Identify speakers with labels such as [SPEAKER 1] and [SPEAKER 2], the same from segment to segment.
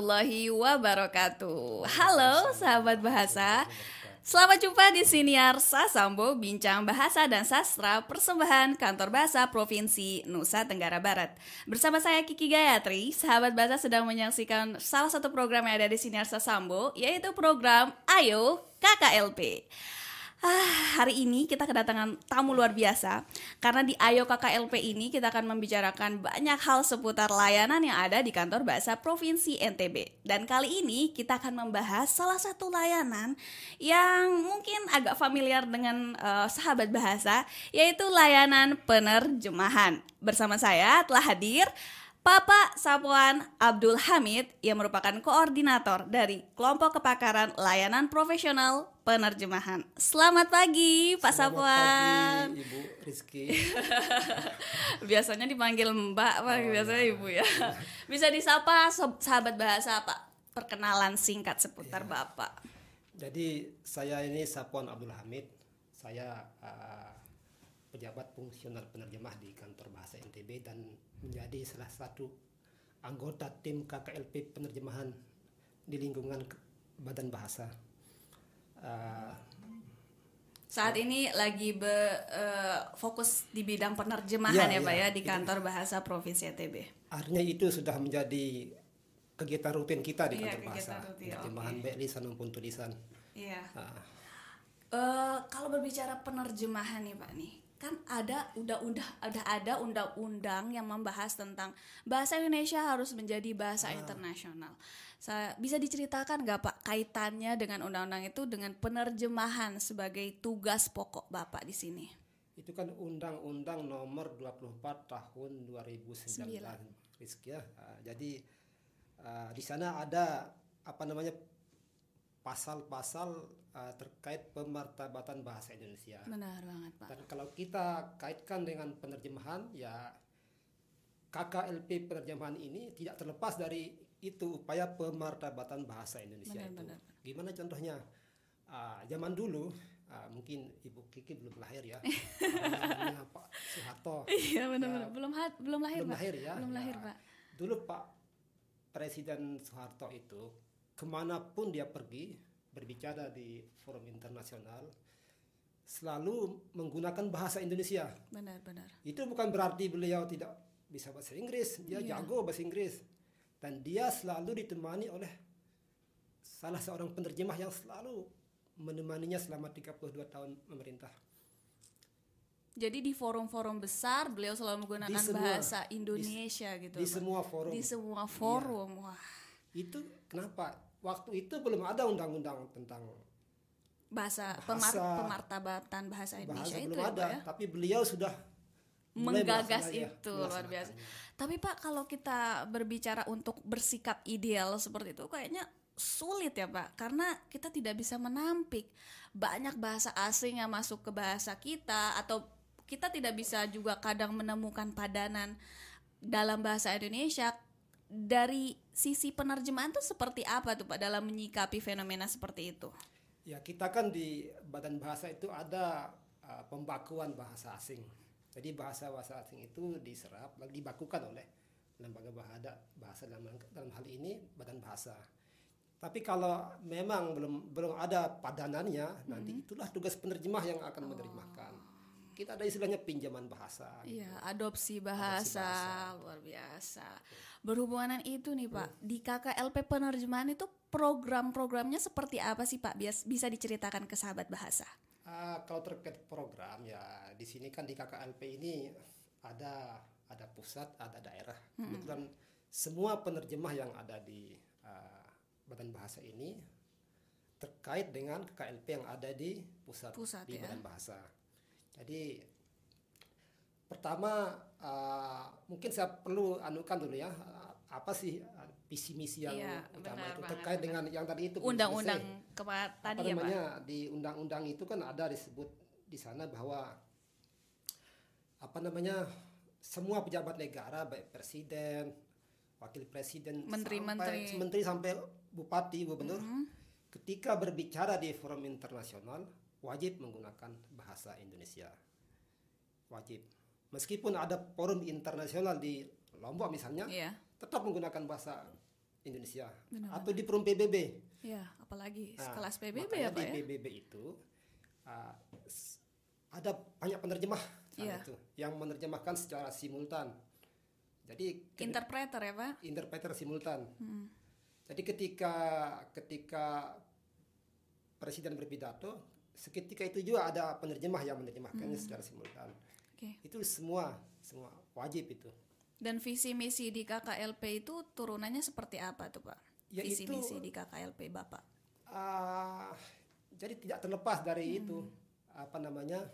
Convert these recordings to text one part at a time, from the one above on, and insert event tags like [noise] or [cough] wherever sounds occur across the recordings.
[SPEAKER 1] Warahmatullahi wabarakatuh. Halo sahabat bahasa. Selamat jumpa di Siniar Sasambo Bincang Bahasa dan Sastra Persembahan Kantor Bahasa Provinsi Nusa Tenggara Barat. Bersama saya Kiki Gayatri, sahabat bahasa sedang menyaksikan salah satu program yang ada di Siniar Sasambo, yaitu program Ayo KKLP. Ah, hari ini kita kedatangan tamu luar biasa karena di Ayo KKLP ini kita akan membicarakan banyak hal seputar layanan yang ada di kantor bahasa Provinsi NTB. Dan kali ini kita akan membahas salah satu layanan yang mungkin agak familiar dengan uh, sahabat bahasa yaitu layanan penerjemahan. Bersama saya telah hadir Papa Sapuan Abdul Hamid yang merupakan koordinator dari kelompok kepakaran layanan profesional penerjemahan. Selamat pagi Pak
[SPEAKER 2] Selamat
[SPEAKER 1] Sapuan.
[SPEAKER 2] Pagi, Ibu Rizky. [laughs]
[SPEAKER 1] biasanya dipanggil Mbak, Pak. Oh, biasanya ya. Ibu ya. [laughs] Bisa disapa sahabat bahasa Pak. Perkenalan singkat seputar ya. Bapak.
[SPEAKER 2] Jadi saya ini Sapuan Abdul Hamid. Saya uh, pejabat fungsional penerjemah di kantor bahasa NTB dan menjadi salah satu anggota tim KKLP penerjemahan di lingkungan Badan Bahasa.
[SPEAKER 1] Uh, saat ini lagi be, uh, fokus di bidang penerjemahan ya, ya Pak ya, ya di kantor itu, bahasa Provinsi NTB.
[SPEAKER 2] Artinya itu sudah menjadi kegiatan rutin kita di iya, kantor bahasa, penerjemahan okay. baik lisan maupun tulisan.
[SPEAKER 1] Iya. Uh. Uh, kalau berbicara penerjemahan nih Pak nih, kan ada undang-undang ada ada undang-undang yang membahas tentang bahasa Indonesia harus menjadi bahasa ah. internasional. Saya bisa diceritakan nggak Pak kaitannya dengan undang-undang itu dengan penerjemahan sebagai tugas pokok Bapak di sini?
[SPEAKER 2] Itu kan undang-undang nomor 24 tahun 2009 Rizky ya. Uh, jadi uh, di sana ada apa namanya pasal-pasal uh, terkait pemartabatan bahasa Indonesia.
[SPEAKER 1] Benar banget, Pak.
[SPEAKER 2] Dan kalau kita kaitkan dengan penerjemahan ya KKLP penerjemahan ini tidak terlepas dari itu upaya pemartabatan bahasa Indonesia benar, itu. Benar. Gimana contohnya? Uh, zaman dulu uh, mungkin Ibu Kiki belum lahir ya. [laughs] Pak Soeharto.
[SPEAKER 1] Iya benar-benar ya, belum belum lahir,
[SPEAKER 2] belum
[SPEAKER 1] Pak.
[SPEAKER 2] lahir ya.
[SPEAKER 1] Belum lahir, ya, Pak.
[SPEAKER 2] Dulu Pak Presiden Soeharto itu ke mana pun dia pergi berbicara di forum internasional selalu menggunakan bahasa Indonesia.
[SPEAKER 1] Benar-benar.
[SPEAKER 2] Itu bukan berarti beliau tidak bisa bahasa Inggris, dia iya. jago bahasa Inggris. Dan dia selalu ditemani oleh salah seorang penerjemah yang selalu menemaninya selama 32 tahun memerintah.
[SPEAKER 1] Jadi di forum-forum besar beliau selalu menggunakan semua, bahasa Indonesia
[SPEAKER 2] di,
[SPEAKER 1] gitu.
[SPEAKER 2] Di semua forum.
[SPEAKER 1] Di semua forum. Iya. Wah.
[SPEAKER 2] Itu kenapa? Waktu itu belum ada undang-undang tentang
[SPEAKER 1] bahasa, bahasa pemar pemartabatan bahasa Indonesia bahasa
[SPEAKER 2] itu
[SPEAKER 1] belum
[SPEAKER 2] ya, ada,
[SPEAKER 1] ya?
[SPEAKER 2] tapi beliau sudah
[SPEAKER 1] menggagas itu luar biasa. Tapi Pak kalau kita berbicara untuk bersikap ideal seperti itu kayaknya sulit ya Pak karena kita tidak bisa menampik banyak bahasa asing yang masuk ke bahasa kita atau kita tidak bisa juga kadang menemukan padanan dalam bahasa Indonesia dari sisi penerjemahan tuh seperti apa tuh Pak dalam menyikapi fenomena seperti itu?
[SPEAKER 2] Ya kita kan di Badan Bahasa itu ada uh, pembakuan bahasa asing. Jadi bahasa bahasa asing itu diserap dibakukan oleh lembaga bahasa bahasa dalam, dalam hal ini Badan Bahasa. Tapi kalau memang belum belum ada padanannya, hmm. nanti itulah tugas penerjemah yang akan oh. menerjemahkan kita ada istilahnya pinjaman bahasa.
[SPEAKER 1] Iya, gitu. adopsi, bahasa, adopsi bahasa, luar biasa. Berhubungan itu nih Pak, hmm. di KKLP penerjemahan itu program-programnya seperti apa sih Pak? Bias, bisa diceritakan ke sahabat bahasa.
[SPEAKER 2] Uh, kalau terkait program ya di sini kan di KKLP ini ada ada pusat, ada daerah. Hmm. Kebetulan semua penerjemah yang ada di uh, Badan Bahasa ini terkait dengan KKLP yang ada di pusat, pusat di ya? Badan Bahasa. Jadi pertama uh, mungkin saya perlu anukan dulu ya uh, apa sih uh, visi misi yang iya, utama benar, itu terkait benar. dengan yang tadi itu
[SPEAKER 1] undang-undang tadi
[SPEAKER 2] ya namanya Pak? di undang-undang itu kan ada disebut di sana bahwa apa namanya semua pejabat negara baik presiden wakil presiden
[SPEAKER 1] menteri-menteri
[SPEAKER 2] sampai, menteri sampai bupati gubernur mm -hmm. ketika berbicara di forum internasional wajib menggunakan bahasa Indonesia. Wajib. Meskipun ada forum internasional di Lombok misalnya, yeah. tetap menggunakan bahasa Indonesia
[SPEAKER 1] Benar-benar.
[SPEAKER 2] atau di Perum PBB.
[SPEAKER 1] Ya, apalagi
[SPEAKER 2] Nah,
[SPEAKER 1] kelas PBB ya Pak
[SPEAKER 2] di
[SPEAKER 1] ya.
[SPEAKER 2] PBB itu uh, ada banyak penerjemah saat
[SPEAKER 1] Iya.
[SPEAKER 2] itu yang menerjemahkan secara simultan. Jadi
[SPEAKER 1] Interpreter ya Pak.
[SPEAKER 2] interpreter simultan.
[SPEAKER 1] Hmm.
[SPEAKER 2] Jadi ketika ketika presiden berpidato, seketika itu juga ada penerjemah yang menerjemahkannya
[SPEAKER 1] Hmm.
[SPEAKER 2] secara simultan.
[SPEAKER 1] Oke.
[SPEAKER 2] Itu semua semua wajib itu.
[SPEAKER 1] Dan visi misi di KKLP itu turunannya seperti apa tuh Pak?
[SPEAKER 2] Ya,
[SPEAKER 1] visi
[SPEAKER 2] itu-
[SPEAKER 1] misi di KKLP Bapak.
[SPEAKER 2] Ah, jadi tidak terlepas dari itu apa namanya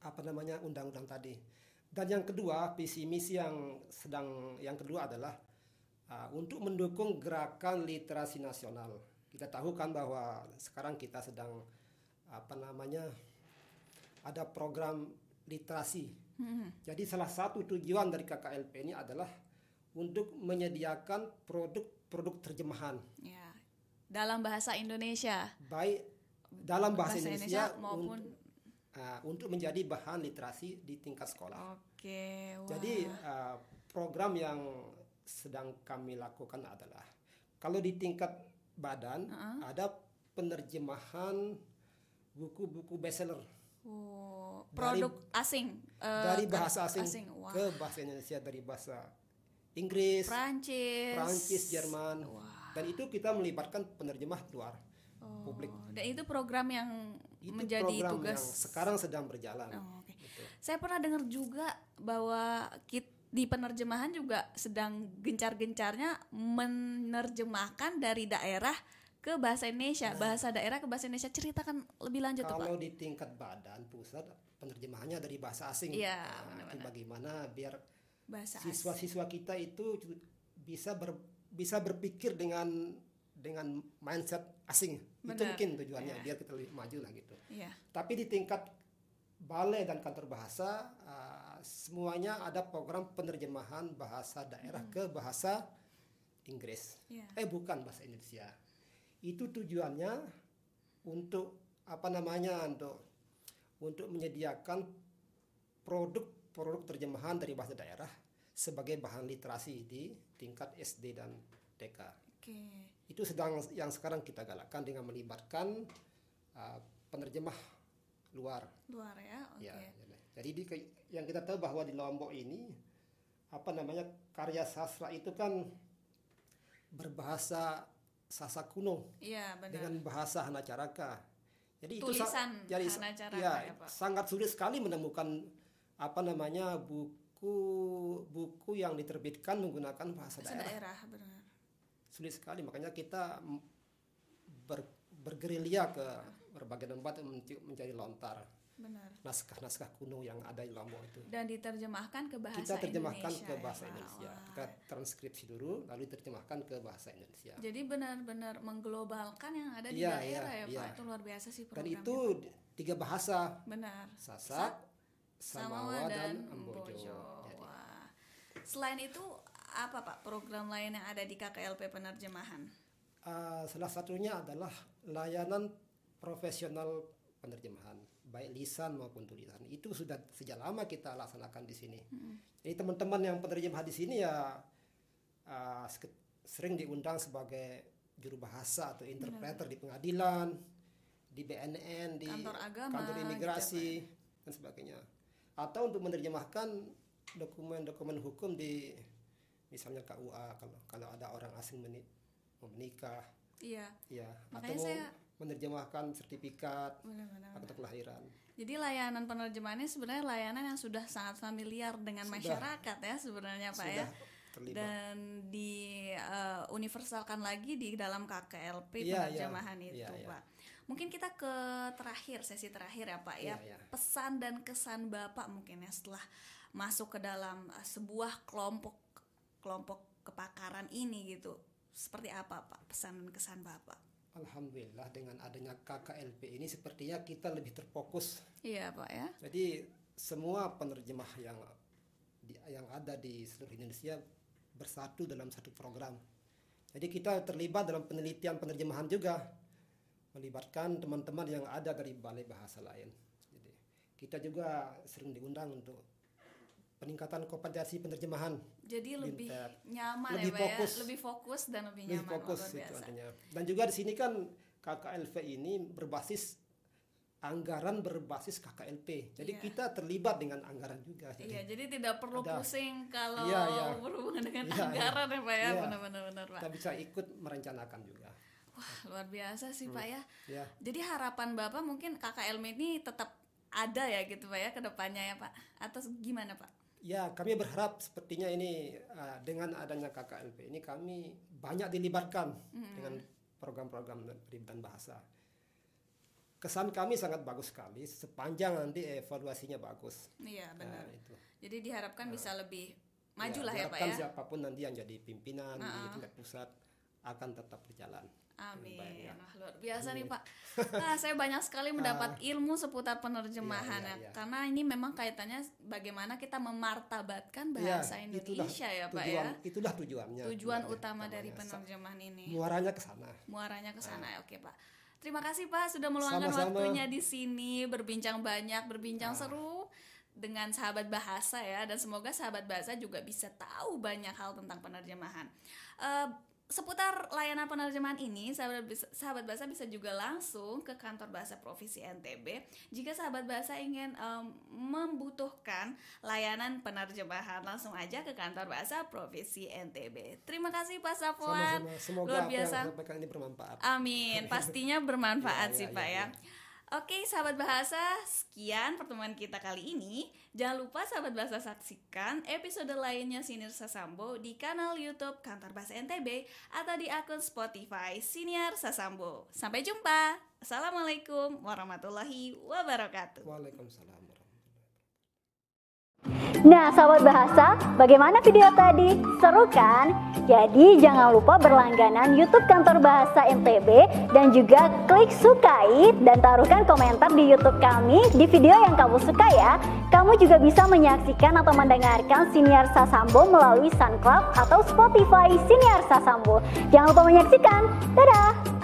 [SPEAKER 2] apa namanya undang-undang tadi. Dan yang kedua visi misi yang sedang yang kedua adalah ah, untuk mendukung gerakan literasi nasional. Kita tahu kan bahwa sekarang kita sedang apa namanya ada program literasi. Jadi salah satu tujuan dari KKLP ini adalah untuk menyediakan produk-produk terjemahan
[SPEAKER 1] Ya. Dalam bahasa Indonesia.
[SPEAKER 2] baik dalam bahasa, Indonesia,
[SPEAKER 1] maupun
[SPEAKER 2] un- uh, untuk menjadi bahan literasi di tingkat sekolah.
[SPEAKER 1] Oke, wah.
[SPEAKER 2] Jadi uh, program yang sedang kami lakukan adalah kalau di tingkat badan ada penerjemahan buku-buku bestseller
[SPEAKER 1] Oh,
[SPEAKER 2] dari-
[SPEAKER 1] produk asing eh,
[SPEAKER 2] dari
[SPEAKER 1] ke-
[SPEAKER 2] bahasa asing,
[SPEAKER 1] Wah.
[SPEAKER 2] ke bahasa Indonesia dari bahasa Inggris,
[SPEAKER 1] Prancis.
[SPEAKER 2] Prancis, Jerman, dan itu kita melibatkan penerjemah luar
[SPEAKER 1] Oh,
[SPEAKER 2] publik.
[SPEAKER 1] Dan itu program yang
[SPEAKER 2] Itu
[SPEAKER 1] menjadi
[SPEAKER 2] program
[SPEAKER 1] tugas
[SPEAKER 2] yang sekarang sedang berjalan.
[SPEAKER 1] Oh, oke.
[SPEAKER 2] Gitu.
[SPEAKER 1] Saya pernah dengar juga bahwa kit di penerjemahan juga sedang gencar-gencarnya menerjemahkan dari daerah ke bahasa Indonesia, bahasa daerah ke bahasa Indonesia. Ceritakan lebih lanjut tuh, Pak.
[SPEAKER 2] Kalau di tingkat badan pusat penerjemahannya dari bahasa asing.
[SPEAKER 1] Iya,
[SPEAKER 2] Nah, itu bagaimana biar
[SPEAKER 1] Bahasa
[SPEAKER 2] siswa-siswa kita itu bisa ber, bisa berpikir dengan dengan mindset asing. Itu
[SPEAKER 1] Benar.
[SPEAKER 2] mungkin tujuannya biar kita lebih maju lah gitu.
[SPEAKER 1] Iya.
[SPEAKER 2] Tapi di tingkat balai dan kantor bahasa uh, semuanya ada program penerjemahan bahasa daerah ke bahasa Inggris.
[SPEAKER 1] Iya.
[SPEAKER 2] Eh bukan bahasa Indonesia. Itu tujuannya untuk apa namanya untuk untuk menyediakan produk-produk terjemahan dari bahasa daerah sebagai bahan literasi di tingkat SD dan TK.
[SPEAKER 1] Oke.
[SPEAKER 2] Itu sedang yang sekarang kita galakkan dengan melibatkan uh, penerjemah luar.
[SPEAKER 1] Luar ya. Oke.
[SPEAKER 2] Ya, jadi di, yang kita tahu bahwa di Lombok ini apa namanya karya sastra itu kan berbahasa Sasa kuno
[SPEAKER 1] Iya, benar.
[SPEAKER 2] dengan bahasa Hanacaraka. Jadi itu
[SPEAKER 1] Tulisan
[SPEAKER 2] jadi
[SPEAKER 1] Hanacaraka
[SPEAKER 2] ya,
[SPEAKER 1] ya, Pak?
[SPEAKER 2] sangat sulit sekali menemukan apa namanya buku buku yang diterbitkan menggunakan bahasa
[SPEAKER 1] Bahasa
[SPEAKER 2] daerah.
[SPEAKER 1] daerah, benar.
[SPEAKER 2] Sulit sekali makanya kita ber, bergerilya ke berbagai tempat untuk mencari lontar. Naskah-naskah kuno yang ada di Lombok itu.
[SPEAKER 1] Dan diterjemahkan ke bahasa
[SPEAKER 2] kita terjemahkan
[SPEAKER 1] Indonesia.
[SPEAKER 2] ke
[SPEAKER 1] ya,
[SPEAKER 2] bahasa
[SPEAKER 1] Pak?
[SPEAKER 2] Indonesia.
[SPEAKER 1] Wah.
[SPEAKER 2] Kita transkripsi dulu lalu diterjemahkan ke bahasa Indonesia.
[SPEAKER 1] Jadi benar-benar mengglobalkan yang ada di
[SPEAKER 2] Iya,
[SPEAKER 1] daerah
[SPEAKER 2] iya,
[SPEAKER 1] ya,
[SPEAKER 2] iya.
[SPEAKER 1] Pak. Itu luar biasa sih
[SPEAKER 2] Dan
[SPEAKER 1] programnya.
[SPEAKER 2] itu tiga bahasa,
[SPEAKER 1] benar.
[SPEAKER 2] Sasak,
[SPEAKER 1] Samawa
[SPEAKER 2] Samawa,
[SPEAKER 1] dan
[SPEAKER 2] dan. Jadi,
[SPEAKER 1] Wah. Selain itu apa Pak program lain yang ada di KKLP penerjemahan?
[SPEAKER 2] uh, salah satunya adalah layanan profesional penerjemahan, baik lisan maupun tulisan. Itu sudah sejak lama kita laksanakan di sini. Jadi teman-teman yang penerjemah di sini ya uh, sering diundang sebagai juru bahasa atau interpreter di pengadilan, di BNN, di
[SPEAKER 1] Kantor agama,
[SPEAKER 2] kantor
[SPEAKER 1] gitu
[SPEAKER 2] imigrasi dan sebagainya. Atau untuk menerjemahkan dokumen-dokumen hukum di misalnya KUA kalau kalau ada orang asing menikah
[SPEAKER 1] Iya,
[SPEAKER 2] ya
[SPEAKER 1] Makanya
[SPEAKER 2] atau
[SPEAKER 1] saya-
[SPEAKER 2] menerjemahkan sertifikat akta kelahiran
[SPEAKER 1] Jadi layanan penerjemahannya sebenarnya layanan yang sudah sangat familiar dengan
[SPEAKER 2] Sudah.
[SPEAKER 1] masyarakat ya sebenarnya Pak ya.
[SPEAKER 2] sudah terlibat
[SPEAKER 1] Dan di eh, universalkan lagi di dalam KKLP
[SPEAKER 2] Iya,
[SPEAKER 1] penerjemahan
[SPEAKER 2] iya.
[SPEAKER 1] itu
[SPEAKER 2] iya.
[SPEAKER 1] Pak. Mungkin kita ke terakhir sesi terakhir ya Pak ya.
[SPEAKER 2] Iya, iya.
[SPEAKER 1] Pesan dan kesan Bapak mungkin ya setelah masuk ke dalam eh, sebuah kelompok kelompok kepakaran ini gitu. Seperti apa Pak pesan dan kesan Bapak?
[SPEAKER 2] Alhamdulillah dengan adanya KKLP ini sepertinya kita lebih terfokus.
[SPEAKER 1] Iya Pak ya.
[SPEAKER 2] jadi semua penerjemah yang di- yang ada di seluruh Indonesia bersatu dalam satu program. Jadi kita terlibat dalam penelitian penerjemahan juga melibatkan teman-teman yang ada dari balai bahasa lain. Jadi kita juga sering diundang untuk peningkatan kompetensi penerjemahan.
[SPEAKER 1] Jadi lebih
[SPEAKER 2] Bintek.
[SPEAKER 1] nyaman
[SPEAKER 2] Lebih
[SPEAKER 1] ya Pak
[SPEAKER 2] fokus.
[SPEAKER 1] ya, lebih fokus dan lebih,
[SPEAKER 2] Lebih
[SPEAKER 1] nyaman
[SPEAKER 2] fokus
[SPEAKER 1] luar
[SPEAKER 2] itu
[SPEAKER 1] biasa.
[SPEAKER 2] artinya. Dan juga di sini kan KKLV ini berbasis anggaran berbasis KKLP. Jadi
[SPEAKER 1] Iya.
[SPEAKER 2] kita terlibat dengan anggaran juga. Jadi
[SPEAKER 1] Iya, jadi tidak perlu
[SPEAKER 2] Ada.
[SPEAKER 1] pusing kalau
[SPEAKER 2] Iya, iya.
[SPEAKER 1] berhubungan dengan
[SPEAKER 2] Iya, iya.
[SPEAKER 1] anggaran ya Pak ya,
[SPEAKER 2] Iya.
[SPEAKER 1] benar-benar benar Pak.
[SPEAKER 2] kita bisa ikut merencanakan juga.
[SPEAKER 1] Wah, luar biasa sih Pak ya.
[SPEAKER 2] Ya.
[SPEAKER 1] Jadi harapan Bapak mungkin KKLM ini tetap ada ya gitu Pak ya ke depannya ya Pak. Atau gimana Pak?
[SPEAKER 2] Ya, kami berharap sepertinya ini uh, dengan adanya KKLP ini kami banyak dilibatkan dengan program-program pendidikan bahasa. Kesan kami sangat bagus sekali sepanjang nanti evaluasinya bagus.
[SPEAKER 1] Iya, benar.
[SPEAKER 2] Nah, itu.
[SPEAKER 1] Jadi diharapkan bisa lebih maju
[SPEAKER 2] Ya,
[SPEAKER 1] lah ya Pak ya.
[SPEAKER 2] siapa pun nanti yang jadi pimpinan di tingkat pusat akan tetap berjalan.
[SPEAKER 1] Amin.
[SPEAKER 2] Ya.
[SPEAKER 1] Luar biasa nih Pak. Nah, saya banyak sekali [laughs] mendapat ilmu seputar penerjemahan
[SPEAKER 2] Iya,
[SPEAKER 1] ya.
[SPEAKER 2] iya, iya.
[SPEAKER 1] Karena ini memang kaitannya bagaimana kita memartabatkan
[SPEAKER 2] Ya,
[SPEAKER 1] bahasa
[SPEAKER 2] itulah
[SPEAKER 1] Indonesia ya Pak
[SPEAKER 2] tujuan,
[SPEAKER 1] ya.
[SPEAKER 2] Itulah tujuannya.
[SPEAKER 1] Tujuan
[SPEAKER 2] sebenarnya,
[SPEAKER 1] utama dari penerjemahan ini.
[SPEAKER 2] Muaranya ke sana.
[SPEAKER 1] muaranya ke sana ya oke pak terima kasih pak sudah meluangkan
[SPEAKER 2] Sama-sama.
[SPEAKER 1] waktunya di sini berbincang banyak berbincang seru dengan sahabat bahasa ya dan semoga sahabat bahasa juga bisa tahu banyak hal tentang penerjemahan Eh, seputar layanan penerjemahan ini sahabat sahabat bahasa bisa juga langsung ke kantor bahasa provinsi NTB jika sahabat bahasa ingin em, membutuhkan layanan penerjemahan langsung aja ke kantor bahasa provinsi NTB terima kasih Pak.
[SPEAKER 2] Semoga
[SPEAKER 1] luar
[SPEAKER 2] apa yang
[SPEAKER 1] biasa
[SPEAKER 2] saya sampaikan ini bermanfaat.
[SPEAKER 1] Amin, pastinya bermanfaat
[SPEAKER 2] Iya, [laughs]
[SPEAKER 1] sih
[SPEAKER 2] iya,
[SPEAKER 1] Pak
[SPEAKER 2] iya,
[SPEAKER 1] ya. Oke, sahabat bahasa, sekian pertemuan kita kali ini. Jangan lupa sahabat bahasa saksikan episode lainnya Siniar Sasambo di kanal YouTube Kantor Bahasa NTB atau di akun Spotify Siniar Sasambo. Sampai jumpa. Assalamualaikum warahmatullahi wabarakatuh.
[SPEAKER 2] Waalaikumsalam
[SPEAKER 3] Nah, sahabat bahasa, bagaimana video tadi? Seru kan? Jadi jangan lupa berlangganan YouTube Kantor Bahasa MTB dan juga klik sukai dan taruhkan komentar di YouTube kami di video yang kamu suka ya. Kamu juga bisa menyaksikan atau mendengarkan Siniar Sasambo melalui SoundCloud atau Spotify Siniar Sasambo. Jangan lupa menyaksikan. Dadah!